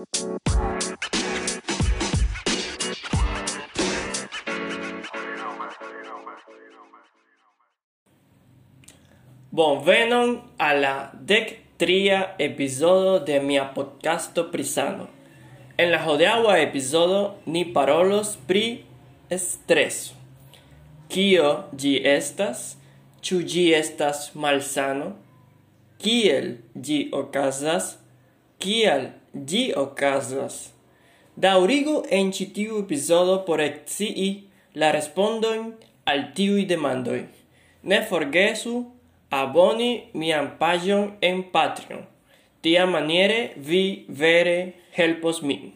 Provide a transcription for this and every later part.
Bon venon alla dec tria episodio de mia podcasto prisano. En la hodeaua episodio ni parolos pri streso. Kio gi estas? Ĉu gi estas malsano? Kiel gi okazas? kial gi okazas. Daurigu en ĉi tiu epizodo por ekscii la respondojn al tiuj demandoj. Ne forgesu aboni mian paĝon en Patreon. Tia maniere vi vere helpos min.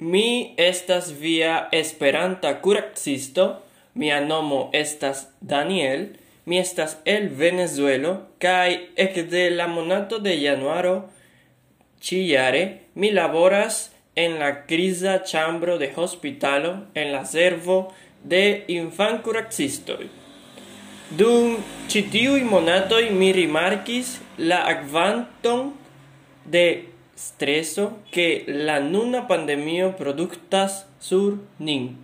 Mi estas via Esperanta kuracisto. Mia nomo estas Daniel. Mi estas el Venezuelo kai ek de la monato de januaro ĉiujare mi laboras en la crisa chambro de hospitalo en la servo de infan curaxistoi. Dum citiui monatoi mi rimarkis la agvanton de streso ke la nuna pandemio productas sur nin.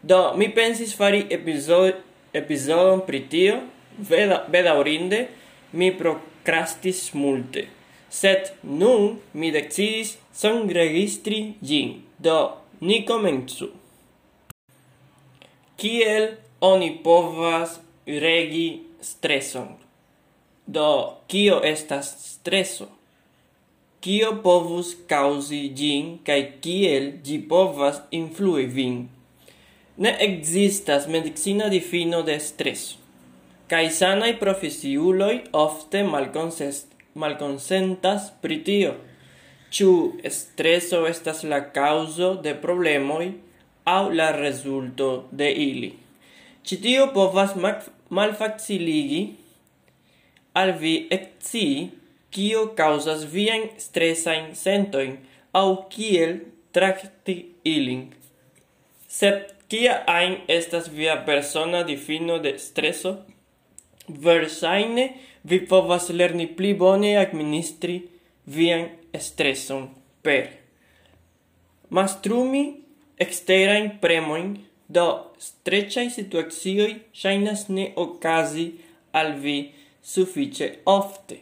Do mi pensis fari episod episodon pri tio veda orinde, mi procrastis multe. Sed nun mi decidis sonregistri gin, do ni comenzu. Kiel oni povas regi streson? Do, kio estas streso? Kio povus causi gin, kai kiel gi povas influi vin? Ne existas medicina difino de streso kaj sanaj profesiuloi ofte malconsentas pri tio, ĉu streso estas la kaŭzo de problemoj aŭ la rezulto de ili. Ĉi tio povas malfaciligi al vi ekscii kio kaŭzas viajn stresajn sentojn aŭ kiel trakti ilin. Sed kia ajn estas via persona difino de streso? versaine vi povas lerni pli bone administri vian streson per mastrumi exterain premoin do strecciai situazioi shainas ne okazi al vi suffice ofte.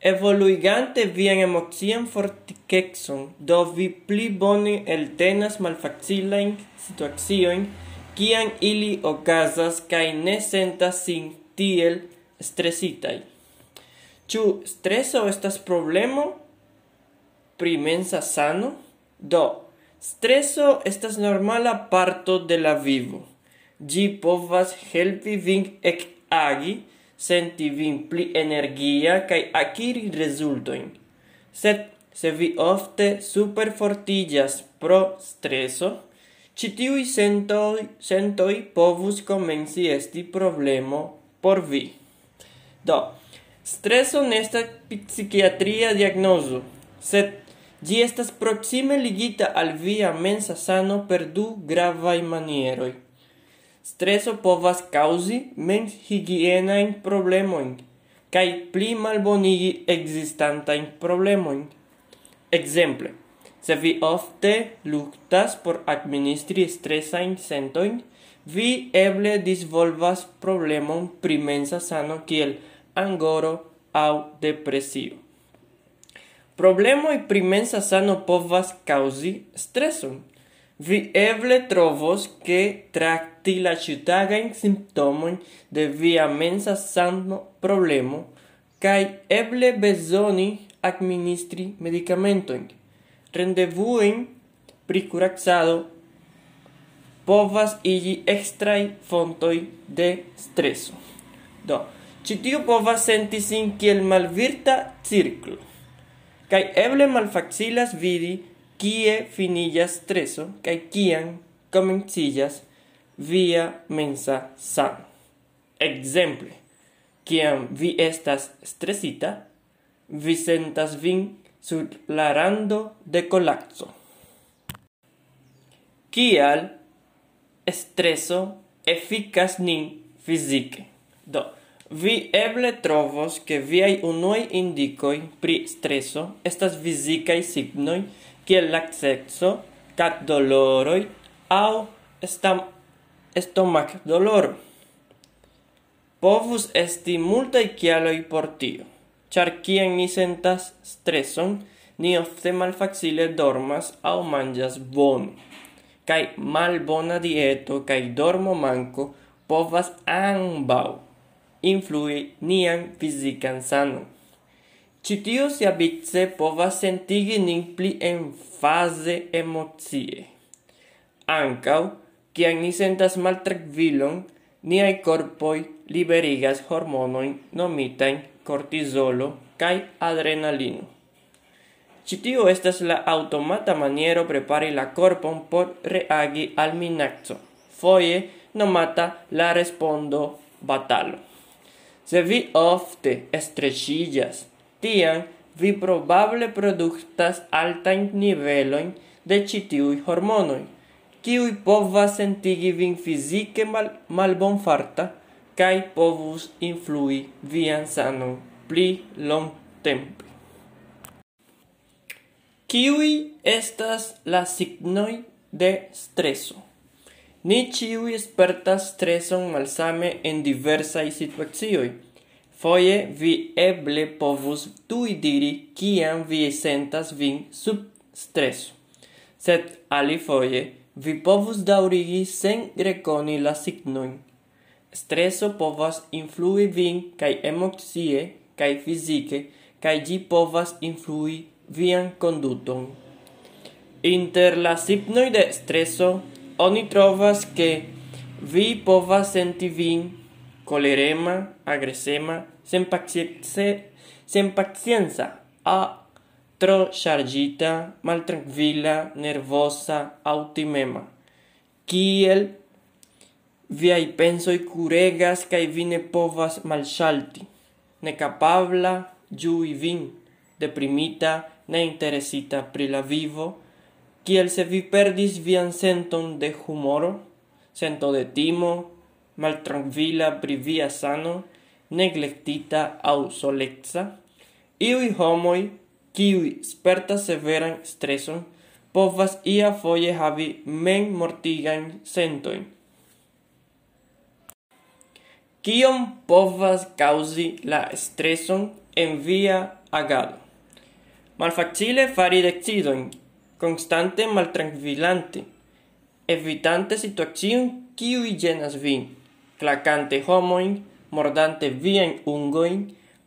Evoluigante vien emocian fortikexon, do vi pli bone eltenas malfacilain situacion, kian ili okazas kai ne sentas sin tiel stresitaj. Ĉu streso estas problemo pri mensa sano? Do, streso estas normala parto de la vivo. Ĝi povas helpi vin ekagi, senti vin pli energia kaj akiri rezultojn. Sed se vi ofte superfortiĝas pro streso, ĉi tiuj sentoj, sentoj povus komenci esti problemo por vi. Do, streso nesta psiquiatria diagnoso, diagnozo, sed ĝi estas proxime ligita al via mensa sano per du gravaj manieroi. Streso povas kaŭzi menshigienajn problemoin, kaj pli malbonigi ekzistantajn problemoin. Exemple, se vi ofte luctas por administri stresajn sentoin, vi eble disvolvas problemon pri mensa sano kiel angoro au depresio. Problemo pri mensa sano povas causi streson. Vi eble trovos ke tracti la ĉiutagajn simptomojn de via mensa sano problemo kaj eble bezoni administri medicamentoin, rendevuin pri curaxado povas igi extrai fontoi de streso. Do, ĉi povas senti sin kiel malvirta circlo. Kai eble malfacilas vidi kie finillas streso kai kian komenciĝas via mensa san. Exemple, kiam vi estas stresita, vi sentas vin sur la rando de colapso. Kial streso efficas nin fizike. Do, vi eble trovos che viai unui indicoi pri streso estas fisicae signoi kiel laxexo, cat doloroi, au estam estomac doloro. Povus esti multae kialoi por tio, char kien ni sentas stresson, ni ofte malfacile dormas au mangias bon kai malbona dieto kai dormo manco povas ambau influi nian fizikan sano. Citio si vice povas sentigi nin pli en fase emozie. Ancau, kian ni sentas maltraquilon, niai corpoi liberigas hormonoin nomitain cortisolo cae adrenalino. Citio estas la automata maniero prepari la corpon por reagi al minaco, foie nomata la respondo batalo. Se vi ofte estrecillas, tiam vi probable productas altain niveloin de citiui hormonoi, kiui povas sentigi vin fizike mal malbonfarta kai povus influi vian sanon pli long tempe. Kiui estas la signoi de streso? Ni ciui espertas streson malsame en diversai situacioi. Foie vi eble povus tui diri kiam vi sentas vin sub streso. Sed alifoie vi povus daurigi sen reconi la signoin. Streso povas influi vin cae emocie cae fisice, cae gi povas influi vian conduton. Inter la signoi de streso oni trovas che vi povas senti vin colerema, agresema, sen pacienza, sen pacienza, a tro chargita, maltranquila, nervosa, autimema. Kiel viai pensoi curegas cae vine povas malsalti, necapabla, giui vin, deprimita, ne interesita pri la vivo, kiel se vi perdis vian senton de humoro, sento de timo, maltrankvila pri via sano, neglectita au soleca, iui homoi, kiui spertas severan streson, povas ia foie havi men mortigan sentoin. Kion povas causi la streson en via agado? Malfacile fari decidojn, constante maltrankvilante, evitante situacion kiuj ĝenas vin, clacante homoin mordante vien ungoin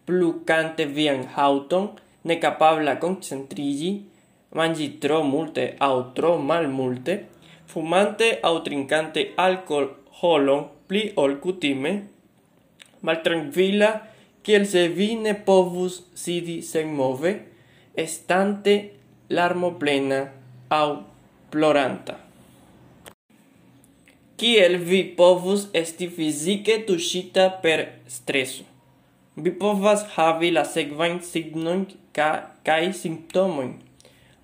plucante vien hauton, necapabla concentrigi, mangi tro multe au tro malmulte, fumante au trincante alcohol alkoholon pli ol cutime maltrankvila kiel se vi ne povus sidi senmove, estante larmo plena au ploranta. Kiel vi povus esti fizike tuŝita per streso? Vi povas havi la sekvajn signon ka kaj simptomojn: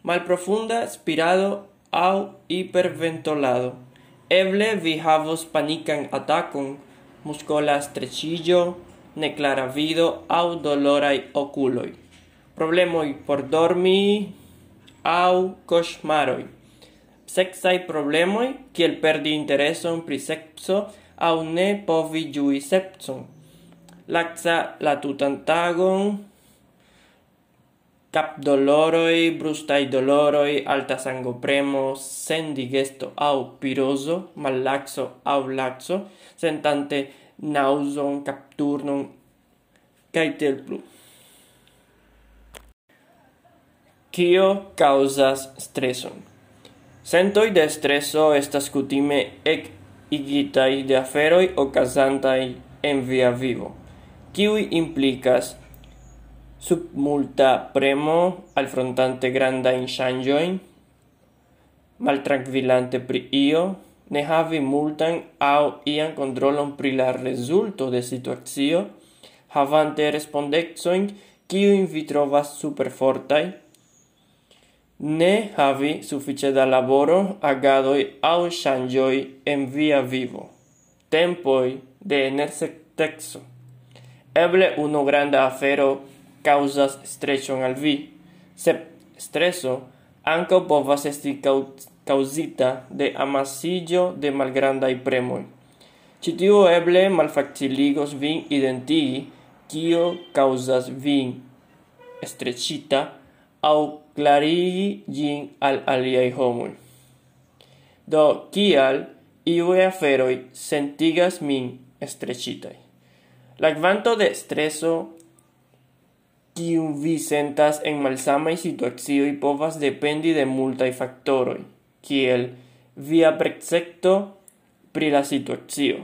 malprofunda spirado au hiperventolado. Eble vi havos panikan atakon, muskola streĉiĝo, neklara vido aŭ doloraj okuloj problemoi por dormi au cosmaroi. Sexai problemoi, kiel perdi intereson pri sexo, au ne povi giui sepson. Laxa la tutan tagon, capdoloroi, brustai doloroi, alta sangopremo, sen digesto au piroso, malaxo au laxo, sentante nauson, capturnon, cae plus. Kio causas streson? Sentoi de streso estas cutime ec igitai de aferoi ocasantai en via vivo, kiui implicas sub multa premo al frontante granda grandajn ŝanĝojn, maltrankvilante pri io, ne havi multan au ian controlon pri la rezulto de situacio, havante respondecojn kiujn vi trovas superfortaj, ne havi suffice da laboro, agadoi au shangioi en via vivo. Tempoi de enersectexo. Eble uno granda afero causas strechon al vi, Se streso anco povas esti causita de amasillo de malgrandai premoi. Citiu eble malfaciligos vin identigi kio causas vin strechita au clarigi gin al aliai homoi. Do, kial iue aferoi sentigas min estrecitai. La quanto de streso kiun vi sentas en malsamai situacioi povas dependi de multai factoroi, kiel via precepto pri la situacio.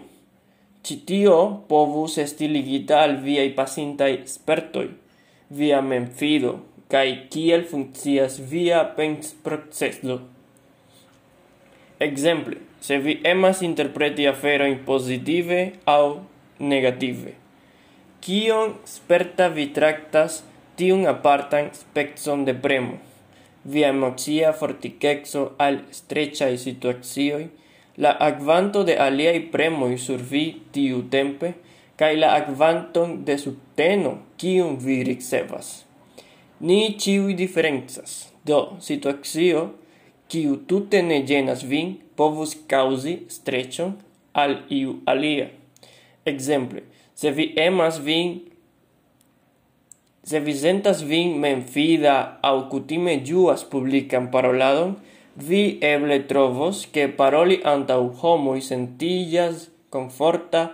Citio povus esti ligita al viai pasintai spertoi, via memfido, kai kiel funkcias via pensproceso. Ekzemple, se vi emas interpreti afero in positive au negative, kion sperta vi traktas tiun apartan specon de premo, via emocia fortikeco al strecaj situacioi la agvanto de aliai premoi sur vi tiu tempe, cae la agvanton de subteno kiun vi ricevas. Ni ciui diferencas, do situacio, kiu tute ne genas vin, povus causi streĉon al iu alia. Exemple, se vi emas vin, se vi sentas vin menfida au cutime juas publican paroladon, vi eble trovos che paroli antau homoi sentillas conforta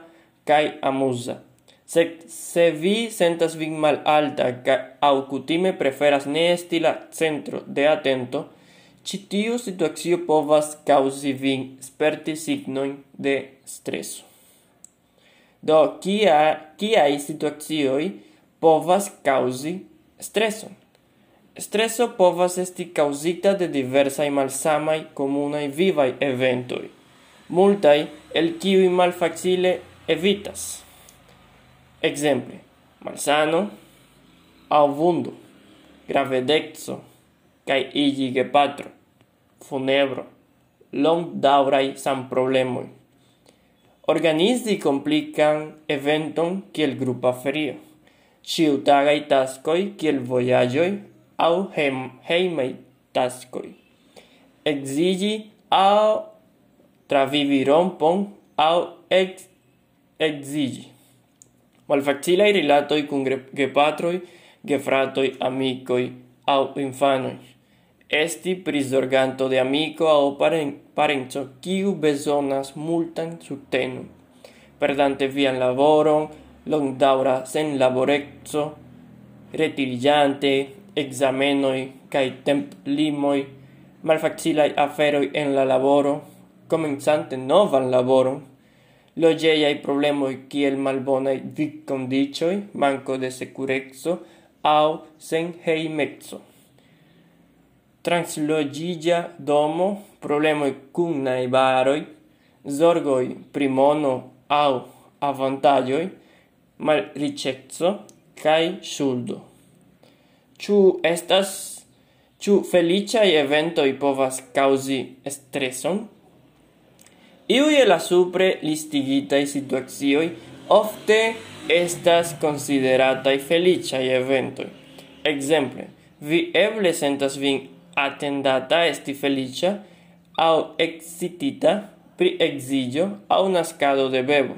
cae amusa. Se, se vi sentas vin malalta au cutime preferas ne esti la centro de atento, ĉi tiu situacio povas causi vin sperti signoin de streso. Do, kia, kiai situacioj povas causi streson? Streso povas esti causita de diversai malsamai comunai vivai eventoi, multai el kiui malfacile evitas. Exemple, malsano au vundo, gravedexo, cae igi gepatro, funebro, long daurai san problemoi. Organizi complican eventon kiel grupa ferio, ciutagai tascoi kiel voyagioi au hem, heimei tascoi. Exigi au travivi rompon au ex exigi malfacilaj rilatoj kun gepatroj, gefratoj, amicoi, au infanoi. Esti prisorganto de amico au paren parenzo, kiu bezonas multan subtenu. perdante vian laboron, long daura sen laborezzo, retirigiante, examenoi, cae temp limoi, malfacilai aferoi en la laboro, comenzante novan laboron, logeiai problemoi kiel malbonai vicondicioi, manco de securezzo, au sen heimezzo. Translogigia domo, problemoi cum naibaroi, zorgoi primono au avantagioi, mal ricezzo, cae suldo. Ciu estas, ciu feliciai eventoi povas causi estreson? Iuj el la supre listigitaj situacioj ofte estas konsiderataj feliĉaj eventoj. Ekzemple, vi eble sentas vin atendata esti feliĉa aŭ excitita pri edziĝo aŭ naskado de bebo.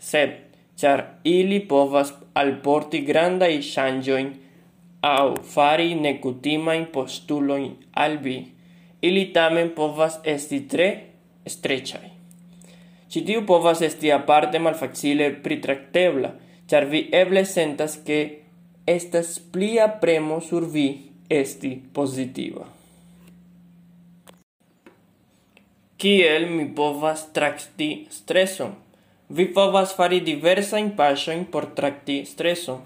Sed, ĉar ili povas alporti grandaj ŝanĝojn aŭ fari nekutimajn postulojn al vi, ili tamen povas esti tre streciai. Ci tiu povas esti aparte malfacile pritractebla, char vi eble sentas che estas plia premo sur vi esti positiva. Kiel mi povas trakti streson? Vi povas fari diversajn paŝojn por trakti streson.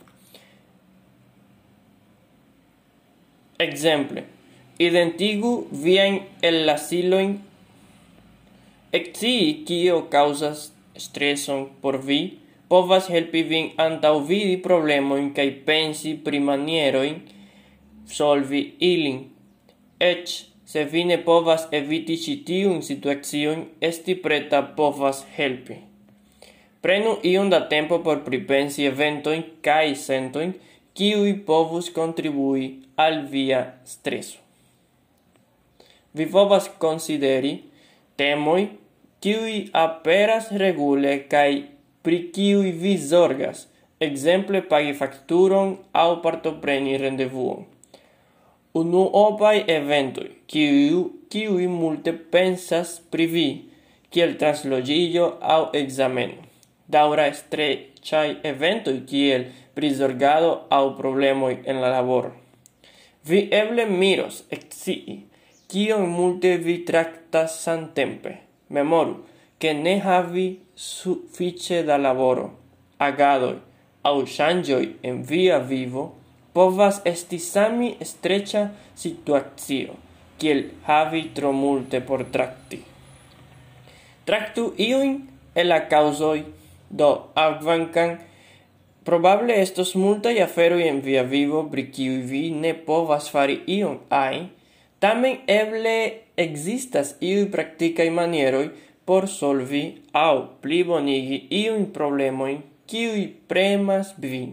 Exemple, identigu vien el ellasilojn Exii kio causas streson por vi povas helpi vin antaŭvidi problemoin kaj pensi pri solvi ilin. Ec, se vi ne povas eviti citiun situacion, esti preta povas helpi. Prenu iun da tempo por pripensi eventoin cae sentoin, kiui povus contribui al via streso. Vi povas consideri temoi kiui aperas regule kaj pri kiui vi zorgas, exemple pagi facturon au partopreni rendevuon. Unuopaj evento qui kiui multe pensas pri vi, kiel transloĝiĝo aŭ ekzameno. Daŭra chai evento kiel prizorgado au problemo en la labor Vi eble miros exii kion multe vi traktas samtempe memoru, che ne havi suffice da laboro, agadoi, au shangioi en via vivo, povas esti sami estrecha situazio, kiel havi tro multe por tracti. Tractu iuin el la causoi, do avvancan probable estos multai aferoi en via vivo, pri vi ne povas fari ion ain, Tamen eble existas iuj praktikaj manieroj por solvi aŭ plibonigi iujn problemojn kiuj premas vin.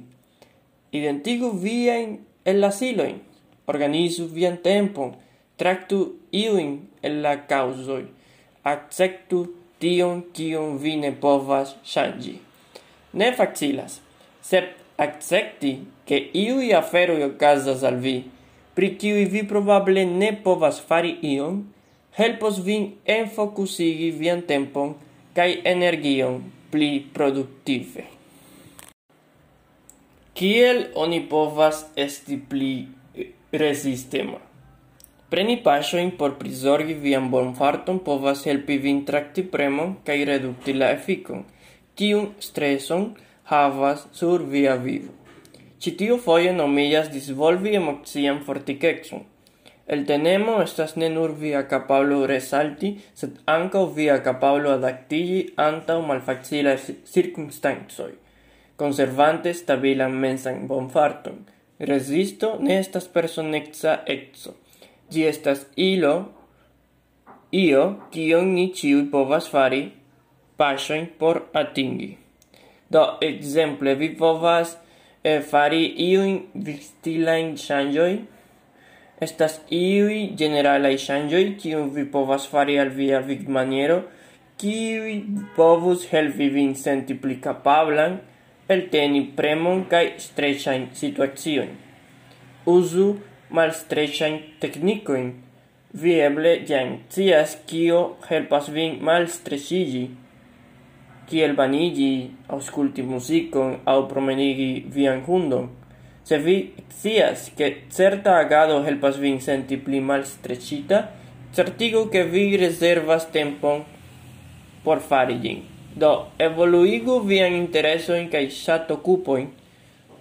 Identigu viajn ellasilojn, organizu vian tempon, traktu iujn el la kaŭzoj, akceptu tion kion vi ne povas ŝanĝi. Ne facilas, sed akcepti ke iuj aferoj okazas al vi – pri kiuj vi probable ne povas fari ion, helpos vin enfokusigi vian tempon kaj energion pli produktive. Kiel oni povas esti pli resistema? Preni paŝojn por prizorgi vian bonfarton povas helpi vin trakti premon kaj redukti la efikon, kiun streson havas sur via vivo. Citio tiu nomillas disvolvi emocian fortikexum. El tenemo estas ne nur via capablo resalti, sed anca via kapablo anta o malfacila circunstancoj, conservante stabilan mensan bonfarton. Resisto ne estas personexa eco. gi estas ilo, io, kion ni ciui povas fari pasoin por atingi. Do, exemple, vi povas e fari iuin vistilain shangioi, estas iui generalai shangioi, kiun vi povas fari al via maniero kiui povus helpi vin senti pli capablan, el teni premon cae strechain situazioin. Usu malstretchain technicoin, vi eble jan cias kio helpas vin malstretchigi, kiel banigi, ausculti muzikon aŭ promenigi vian hundon, se vi scias che certa agado helpas vin senti pli malstreĉita, certigu ke vi rezervas tempon por fari ĝin. Do, evoluigu vian interesojn kaj ŝatokupojn,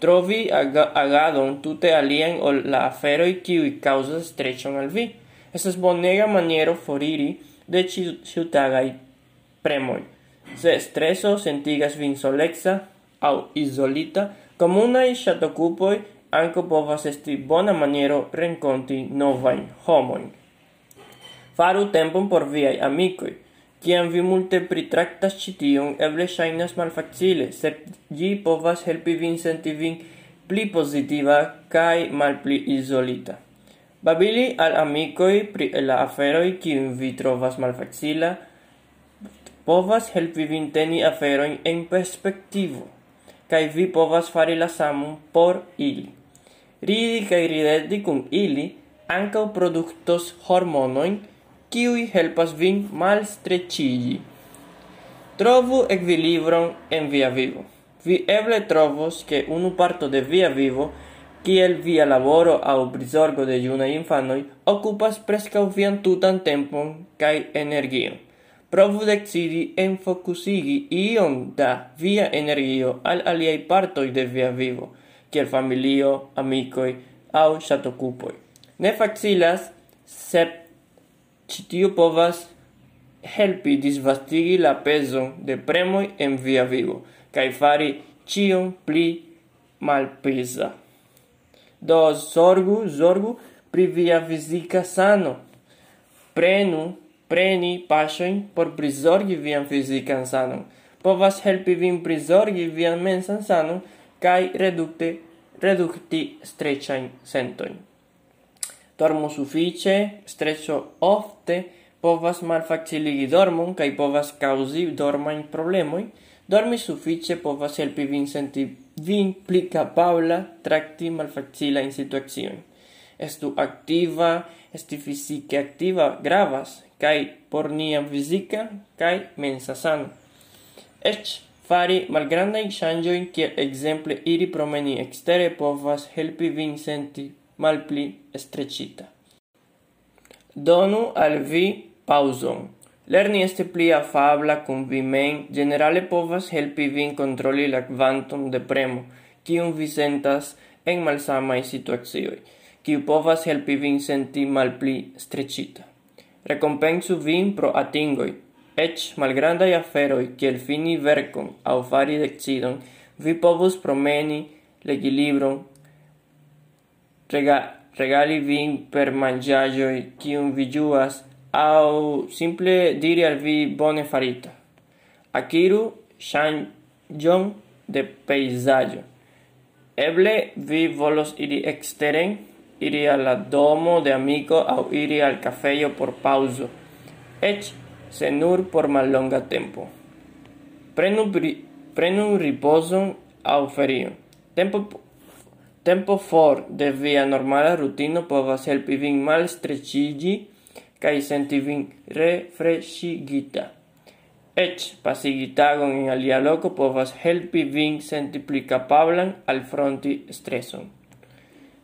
trovi aga agadon tute alien ol la aferoj kiuj kaŭzas streĉon al vi. Estas bonega maniero foriri de ĉiutagaj premoi. Se streso sentigas vin solexa au isolita, comunai chatocupoi anco povas esti bona maniero renconti novain homoin. Faru tempon por viai amicoi. Ciam vi multe pritractas citium, eble shainas malfacile, sed gi povas helpi vin senti vin pli positiva cae malpli isolita. Babili al amicoi pri la aferoi cium vi trovas malfacila, povas helpi vin teni aferojn en perspektivo, kaj vi povas fari la samon por ili. Ridi kaj rideti kun ili ankaŭ produktos hormonojn, kiuj helpas vin malstreĉiĝi. Trovu ekvilibron en via vivo. Vi eble trovos ke unu parto de via vivo, kiel via laboro aŭ prizorgo de junaj infanoj, okupas preskaŭ vian tutan tempon kaj energion provu decidi en focusigi ion da via energio al aliai partoi de via vivo, kiel familio, amicoi, au satocupoi. Ne facilas, sep citiu povas helpi disvastigi la peso de premoi en via vivo, cae fari cion pli malpesa. Do, zorgu, zorgu pri via fisica sano. Prenu Preni paŝojn por prizorgi vian fizikan sanon povas helpi vin prizorgi vian mensan sanon kaj redukte redukti streĉajn sentojn. Dormo sufiĉe, streĉo ofte povas malfaciligi dormon kaj povas kaŭzi dormajn problemojn. Dormi sufiĉe povas helpi vin senti vin pli kapabla trakti malfacilajn situaciojn. Estu aktiva, esti fizike aktiva gravas kai por nia fizika kai mensa sano. Ech fari malgrandajn ŝanĝojn kiel ekzemple iri promeni ekstere povas helpi vin senti malpli streĉita. Donu al vi pauzon. Lerni este pli afabla kun vi mem generale povas helpi vin kontroli la kvanton de premo, kiun vi sentas en malsamaj situacioj, kiu povas helpi vin senti malpli streĉita. Recompensu vin pro atingoi, ec malgrandai aferoi kiel fini vercon au fari decidon, vi povus promeni, legi libron, rega regali vin per mangiagioi cium vi juas, au simple diri al vi bone farita. Akiru shanjon de peisaggio. Eble vi volos iri exteren, iri al la domo de amico au iri al cafeio por pauso, ec se nur por mallonga tempo. Prenu, prenu riposon au ferio. Tempo, tempo for de via normala rutino povas helpi vin malstrecigi kai senti vin refreshigita. Ech, pasigitagon en alia loco povas helpi vin senti pli al fronti streson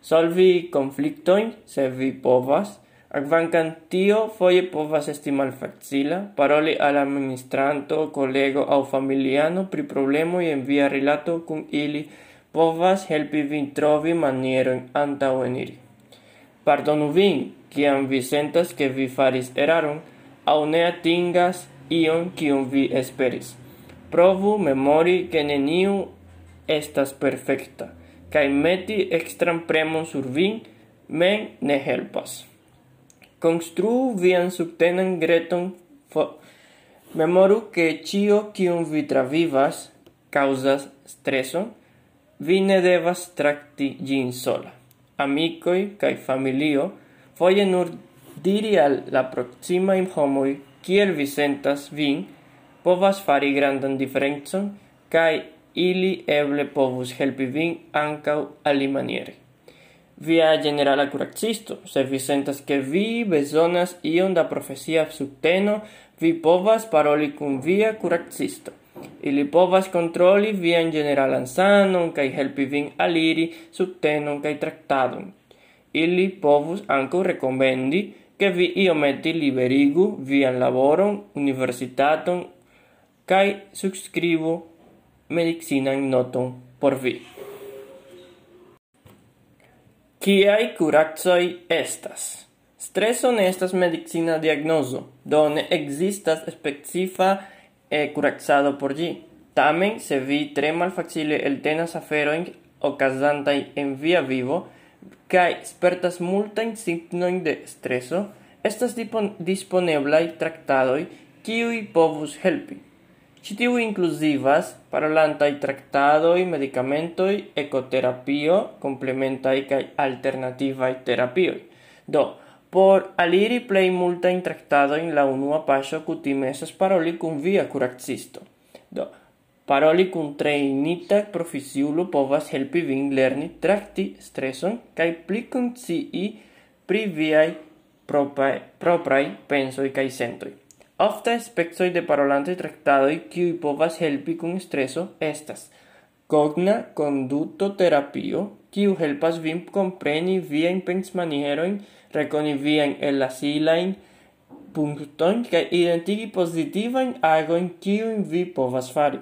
solvi conflictoin, se vi povas, Acvancan tio foie povas esti malfacila, paroli al administranto, collego au familiano pri problemoi en via rilato cum ili povas helpi vin trovi manieron antau eniri. Pardonu vin, kiam vi sentas che vi faris eraron, au ne atingas ion cium vi esperis. Provu memori che neniu estas perfecta, cae meti extram premon sur vin, men ne helpas. Construu vian subtenan greton, memoru che cio cium vi travivas causas streson, vi ne devas tracti gin sola. Amicoi cae familio foie nur diri al la proxima in homoi kiel vi sentas vin, povas fari grandan diferencon, cae ili eble povus helpi vin ankaŭ alimaniere. Via generala kuracisto, se vi sentas che vi besonas ion da profesia subteno, vi povas paroli cum via kuracisto. Ili povas via vian generalan sanon kaj helpi vin aliri subtenon kaj traktadon. Ili povus ankaŭ rekomendi ke vi iometi liberigu vian laboron, universitaton kai subskribu medicinan noton por vi. Kiai kuracoj estas? Streso ne estas medicina diagnozo, do ne ekzistas specifa e curaxado por gi. Tamen, se vi tre malfacile eltenas aferoin ocasantai en via vivo kai spertas multain simptomojn de streso, estas disponeblai tractadoi kiui povus helpi. Ĉi tiu inkluzivas parolantaj traktadoj, medikamentoj, ekoterapio, komplementaj alternativa alternativaj terapioj. Do, por aliri play multa in tractado in la unua paŝo cutime esas paroli cum via curaxisto. Do, paroli cum trejnita profisiulo povas helpi vin lerni tracti streson kai pli i pri viai propraj, propraj pensoi kaj sentoi. Ofta specoj de parolantaj traktadoj kiuj povas helpi kun streso estas cogna conduto terapio, kiu helpas vin compreni viajn pensmanierojn, rekoni la elasilajn punktojn kaj identigi pozitivajn agojn kiujn vi povas fari.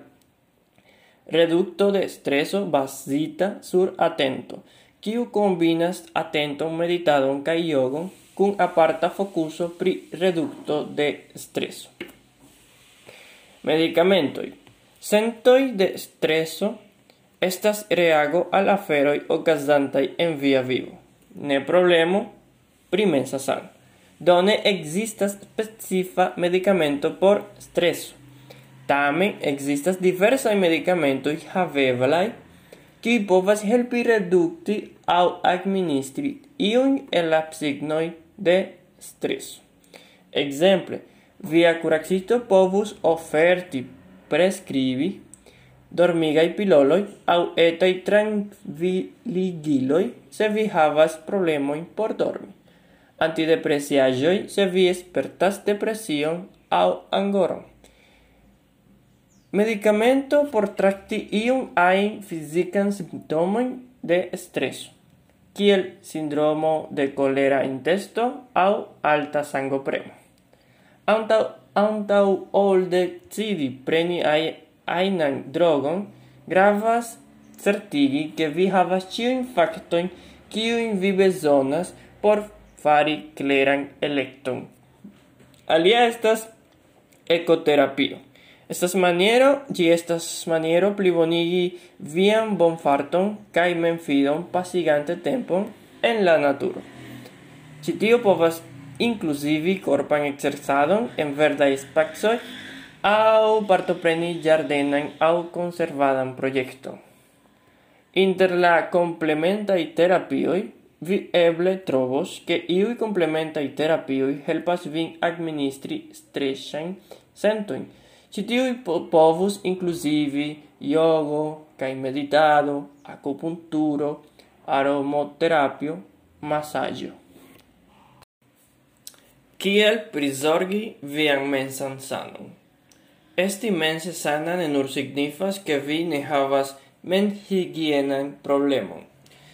Redukto de streso basita sur atento, kiu combinas atenton meditadon kaj jogon cun aparta focuso pri reducto de streso. Medicamentoi. Sentoi de streso estas reago al aferoi okazantaj en via vivo. Ne problemo pri mensa Done existas ne specifa medicamento por streso. Tamen existas diversaj medicamentoj haveblaj kiuj povas helpi redukti aŭ administri iun el la signoj de streso. Exemple, via curaxisto povus oferti prescribi dormigai piloloi au etai trankviligiloj se vi havas problemoi por dormi, antidepresiaĵoj se vi espertas depresion au angoron, medicamento por tracti iun ain fisican simptomojn de streso kiel sindromo de colera intesto au alta sangopremo. Antau, antau ol decidi preni ai, ainan drogon, gravas certigi che vi havas ciuin factoin ciuin vi besonas por fari cleran electon. Alia estas ecoterapio. Estas maniero, gi estas maniero plibonigi vian bonfarton kaj menfidon pasigante tempon en la naturo. Ĉi tio povas inclusivi korpan ekzercadon en verdaj spacoj au partopreni ĝardenan au conservadan proiecto. Inter la complementai terapioi, vi eble trovos che iui complementai terapioi helpas vin administri stressan sentoin, Ci tiui povus inclusivi yogo, kai meditado, acupunturo, aromoterapio, massaggio. Kiel prizorgi vian mensan sanon? Esti mense sana ne nur signifas ke vi ne havas menhigienan problemon.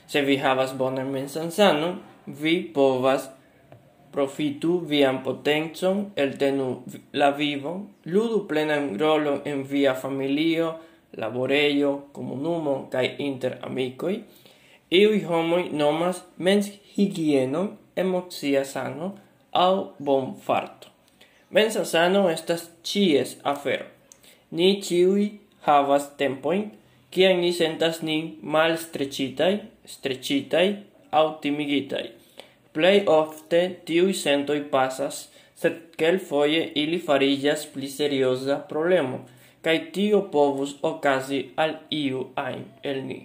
Se vi havas bonan mensan sanon, vi povas profitu vian potencon, eltenu la vivo, ludu plenan rolon en via familio, laborejo, comunumo kai inter amicoi, iui homoi nomas mens higieno, emocia sano bon farto Mensa sano estas chies afero. Ni chiui havas tempoin, kiam ni sentas nin malstreĉitaj, strecitai, au timigitaj. Plej ofte tiuj sentoj pasas, sed kelkfoje ili fariĝas pli serioza problemo, kaj tio povus okazi al iu ajn el ni.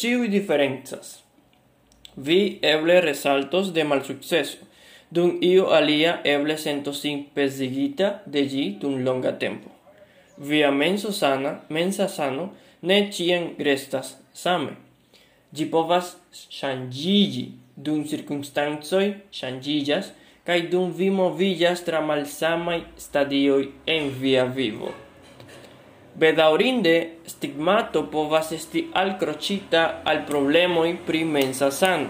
Ĉiuj diferencas. Vi eble resaltos de malsukceso, dum iu alia eble sentos sin pesigita de ĝi dum longa tempo. Via menso sana, mensa sano, ne ĉiam restas same. Ĝi povas ŝanĝiĝi dum circumstancioi shangigas kai dum vi movigas tra malsamai stadioi en via vivo. Bedaurinde, stigmato povas esti alcrocita al problemoi pri mensa san.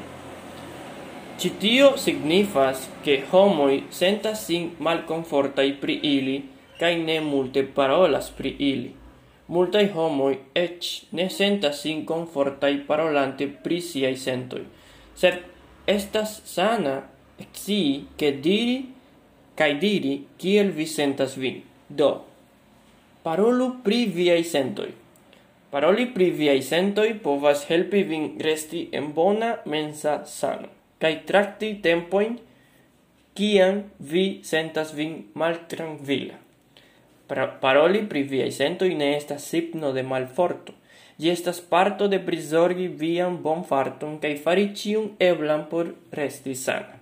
Citio signifas che homoi sentas sin malconfortai pri ili kai ne multe parolas pri ili. Multai homoi ec ne sentas sin confortai parolante pri siai sentoi, sed Estas sana scii che diri kai diri kiel vi sentas vin. Do, parolu pri viai sentoi. Paroli pri viai sentoi povas helpi vin resti en bona mensa sano, kai tracti tempoin kiam vi sentas vin maltranquila. Paroli pri viai sentoi ne estas signo de malforto, Gi estas parto de prizorgi vian bonfarton kaj fari ĉion eblan por resti sana.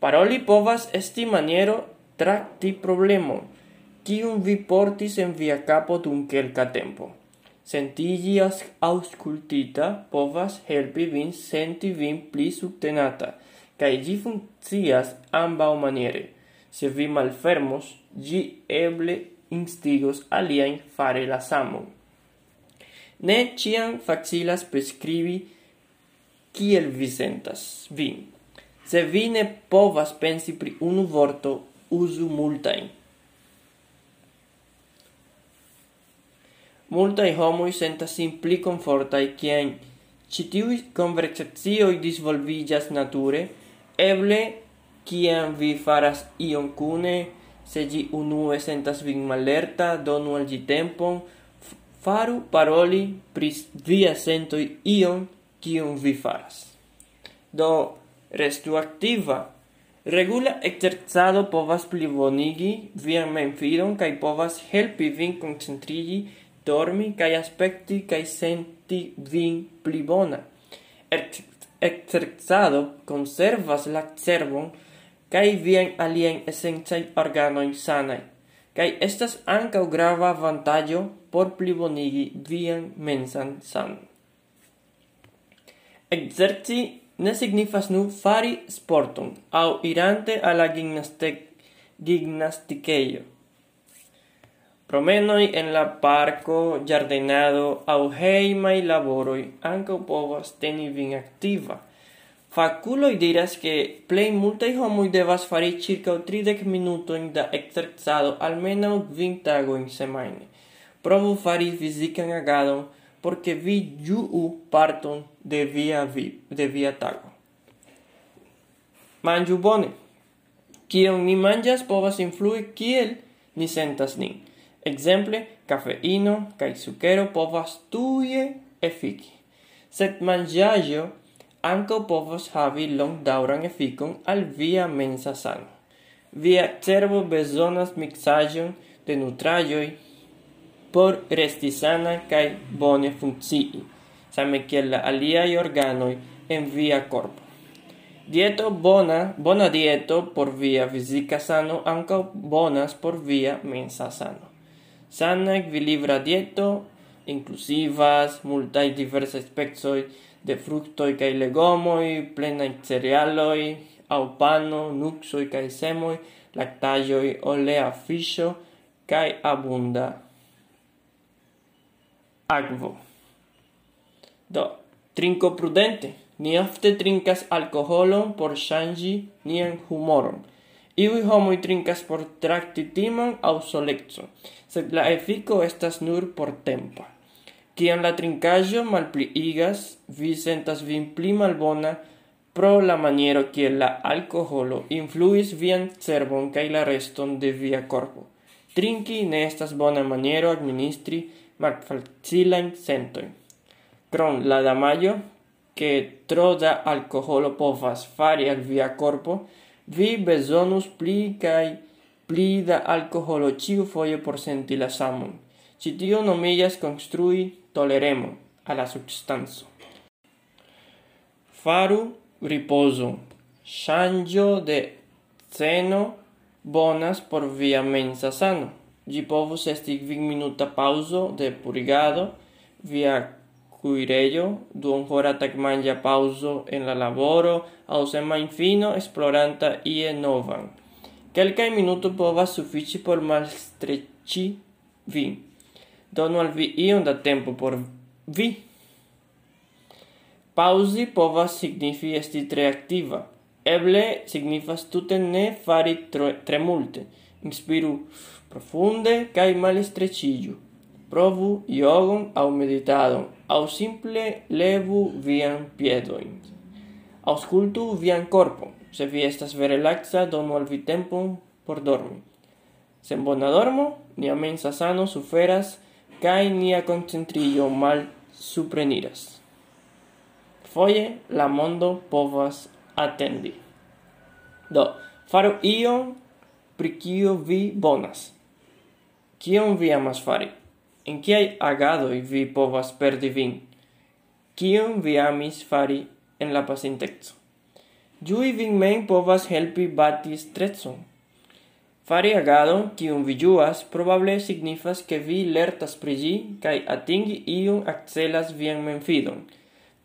Paroli povas esti maniero trakti problemon, kiun vi portis en via capo dum kelka tempo. Sentigi auscultita povas helpi vin senti vin pli subtenata, kai gi funccias ambau maniere. Se vi malfermos, gi eble instigos aliaen fare la samon. Ne ciam facilas prescribi kiel vi sentas vin. Se vi ne povas pensi pri unu vorto, usu multain. Multai homoi sentas sin pli confortai cien citiui conversazioi disvolvigas nature, eble ciam vi faras ion cune, se gi unue sentas vin malerta, donu al gi tempon, faru paroli pri via sentoi ion kiun vi faras. Do, restu activa. Regula exercado povas plibonigi vian menfidon kai povas helpi vin concentrigi, dormi kai aspekti kai senti vin plivona. exercado conservas la cerbon kai vien alien essencai organoi sanai, kai estas ancau grava vantaggio por plibonigi vian mensan san. Exerci ne signifas nu fari sporton, au irante alla gimnastic gimnasticeio. Promenoi en la parco, giardinado au heimai laboroi, anca povas teni vin activa. Faculoi diras che plei multai homoi devas fari circa 30 minutoin da exercado almeno 20 tagoin semaine. Provo fari fisican agadon, porque vi juu parton de via, vi, de via tago. Manju bone. Kion ni manjas povas influi kiel ni sentas nin. Exemple, cafeino kaj sukero povas tuje efiki. Sed manjajo ankaŭ povos havi longdaŭran efikon al via mensa sano. Via cerbo bezonas mixajon de nutraĵoj por resti sana kaj bone funkcii, same kiel la aliai organoi en via corpo. Dieto bona, bona dieto por via fisica sano ankaŭ bonas por via mensa sano. Sana equilibra dieto inclusivas, multaj diversa specoj de fructoi cae legomoi, plenae cerealoi, au pano, nuxoi cae semoi, lactaioi, olea fisho, cae abunda aquo. Do, trinco prudente. Ni ofte trincas alcoholon por shangi nian humoron. Iui homoi trincas por tracti timon au solexo, sed la efico estas nur portempa. Kiam la trincajo malpliigas, vi sentas vin pli malbona pro la maniero kiel la alkoholo influis vian cerbon kaj la reston de via corpo. Trinki ne estas bona maniero administri malfacilajn sentojn. Krom la damaĝo, ke tro da alkoholo povas fari al via corpo, vi bezonus pli kaj pli da alkoholo ĉiufoje por senti la samon. Ĉi tio nomiĝas konstrui toleremo alla substanzo. Faru riposo. Shangio de ceno bonas por via mensa sano. Gi povus esti kvin minuta pauso de purigado, via cuirello, duon hora tagmangia pauso en la laboro, au sema infino esploranta ie novan. Quelcae minuto povas suffici por malstrecci vin donu al vi iom da tempo por vi. Pausi povas signifi esti tre activa. Eble signifas tute ne fari tre, tre multe. Inspiru profunde mal malestreĉiĝu. Provu jogon au meditadon, au simple levu vian piedoin. Auscultu vian corpo, Se vi estas vere laxa, donu al vi tempon por dormi. Sen bona dormo, nia mensa sano suferas cae nia concentrillo mal supreniras. Foie la mondo povas atendi. Do, faru ion pri cio vi bonas. Kion vi amas fari? En kiaj agadoi vi povas perdi vin? Kion vi amis fari en la pasinteco? Jui vin men povas helpi bati strecon Fari agadon, kiun vi ĝuas, probable signifas ke vi lertas pri kai atingi iun accelas vian menfidon.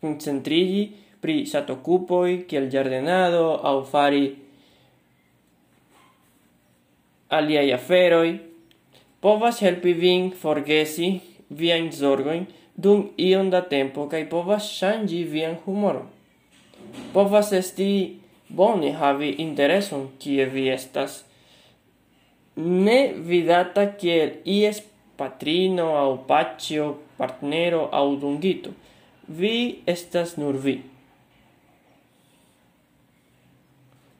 Concentrigi pri satocupoi, kiel giardenado, au fari aliai aferoi, povas helpi vin forgesi vien zorgoin dum ion da tempo kai povas shangi vian humoron. Povas esti bone havi intereson kie vi estas – ne vidata kiel ies patrino au pacio, partnero au dungito. Vi estas nur vi.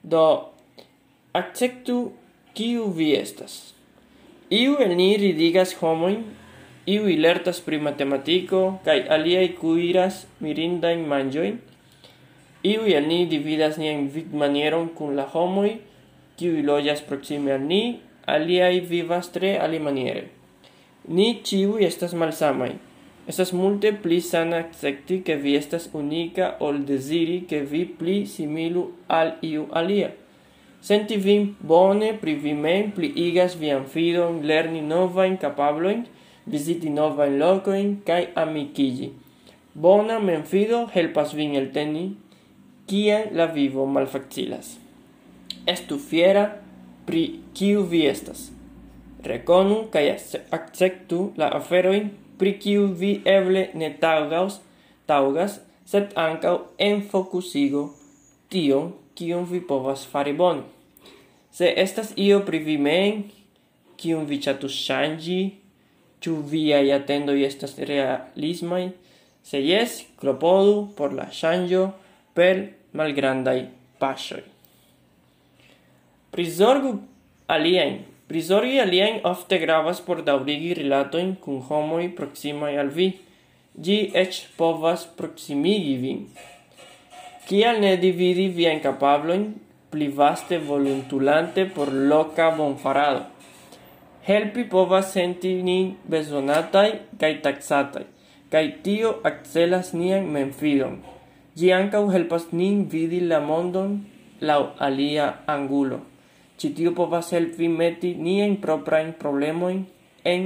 Do, acceptu kiu vi estas. Iu el ni ridigas homoin, iu ilertas pri matematiko, kai aliai cuiras mirindain manjoin, iu el ni dividas en vid manieron cun la homoi, kiu lojas proxime al ni, aliai vivas tre ali maniere. Ni ciui estas malsamai. Estas multe pli sana accepti che vi estas unica ol desiri che vi pli similu al iu alia. Senti vin bone pri vi mem pliigas vian fidon, lerni novajn capabloin, visiti novajn locoin, kaj amicigi. Bona memfido helpas vin elteni kiam la vivo malfacilas. Estu fiera pri kiu vi estas. Reconu kaj acceptu la aferoin pri kiu vi eble ne taŭgas, taŭgas, sed ankaŭ enfokusigo tion kion vi povas fari bon. Se estas io pri vi mem, kiun vi ŝatus ŝanĝi, ĉu viaj atendoj estas realismaj, se jes, klopodu por la ŝanĝo per malgrandaj paŝoj. Prizorgu aliajn. Prizorgi aliajn ofte gravas por daŭrigi rilatojn kun homoj proksimaj al vi. Ĝi eĉ povas proksimigi vin. Kial ne dividi viajn kapablojn pli vaste voluntulante por loka bonfarado? Helpi povas senti nin bezonataj kaj taksataj, kaj tio akcelas nian memfidon. Ĝi ankaŭ helpas nin vidi la mondon laŭ alia angulo. Ĉi tio povas helpi meti niajn proprajn problemojn en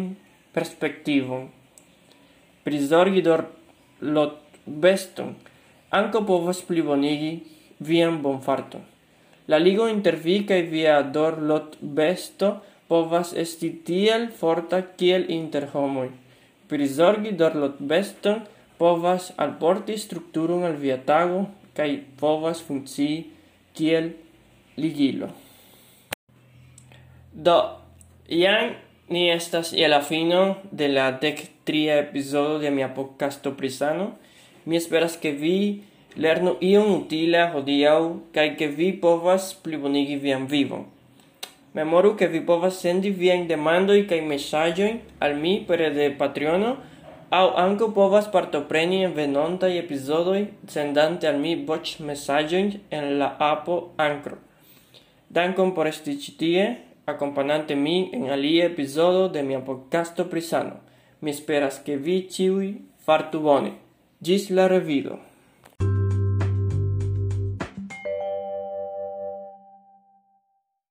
perspektivon. Prizorgi dor beston ankaŭ povas plibonigi vian bonfarton. La ligo inter vi kaj via besto povas esti tiel forta kiel inter homoj. Prizorgi dorlotbeston povas alporti strukturon al via tago kaj povas funkcii kiel ligilo. Do, jam ni estas je la fino de la dec tria epizodo de mia podcasto Prisano. Mi esperas ke vi lernu ion utila hodiaŭ kaj ke vi povas plibonigi vian vivon. Memoru ke vi povas sendi viajn demandoj kaj mesaĝojn al mi pere de Patreono aŭ ankaŭ povas partopreni en venontaj epizodoj sendante al mi voĉ mesaĝojn en la apo Ankro. Dankon por esti ĉi tie accompagnante mi en alia episodio de mia podcasto prisano. Mi esperas che vi ciui fartu bone. Gis la revido.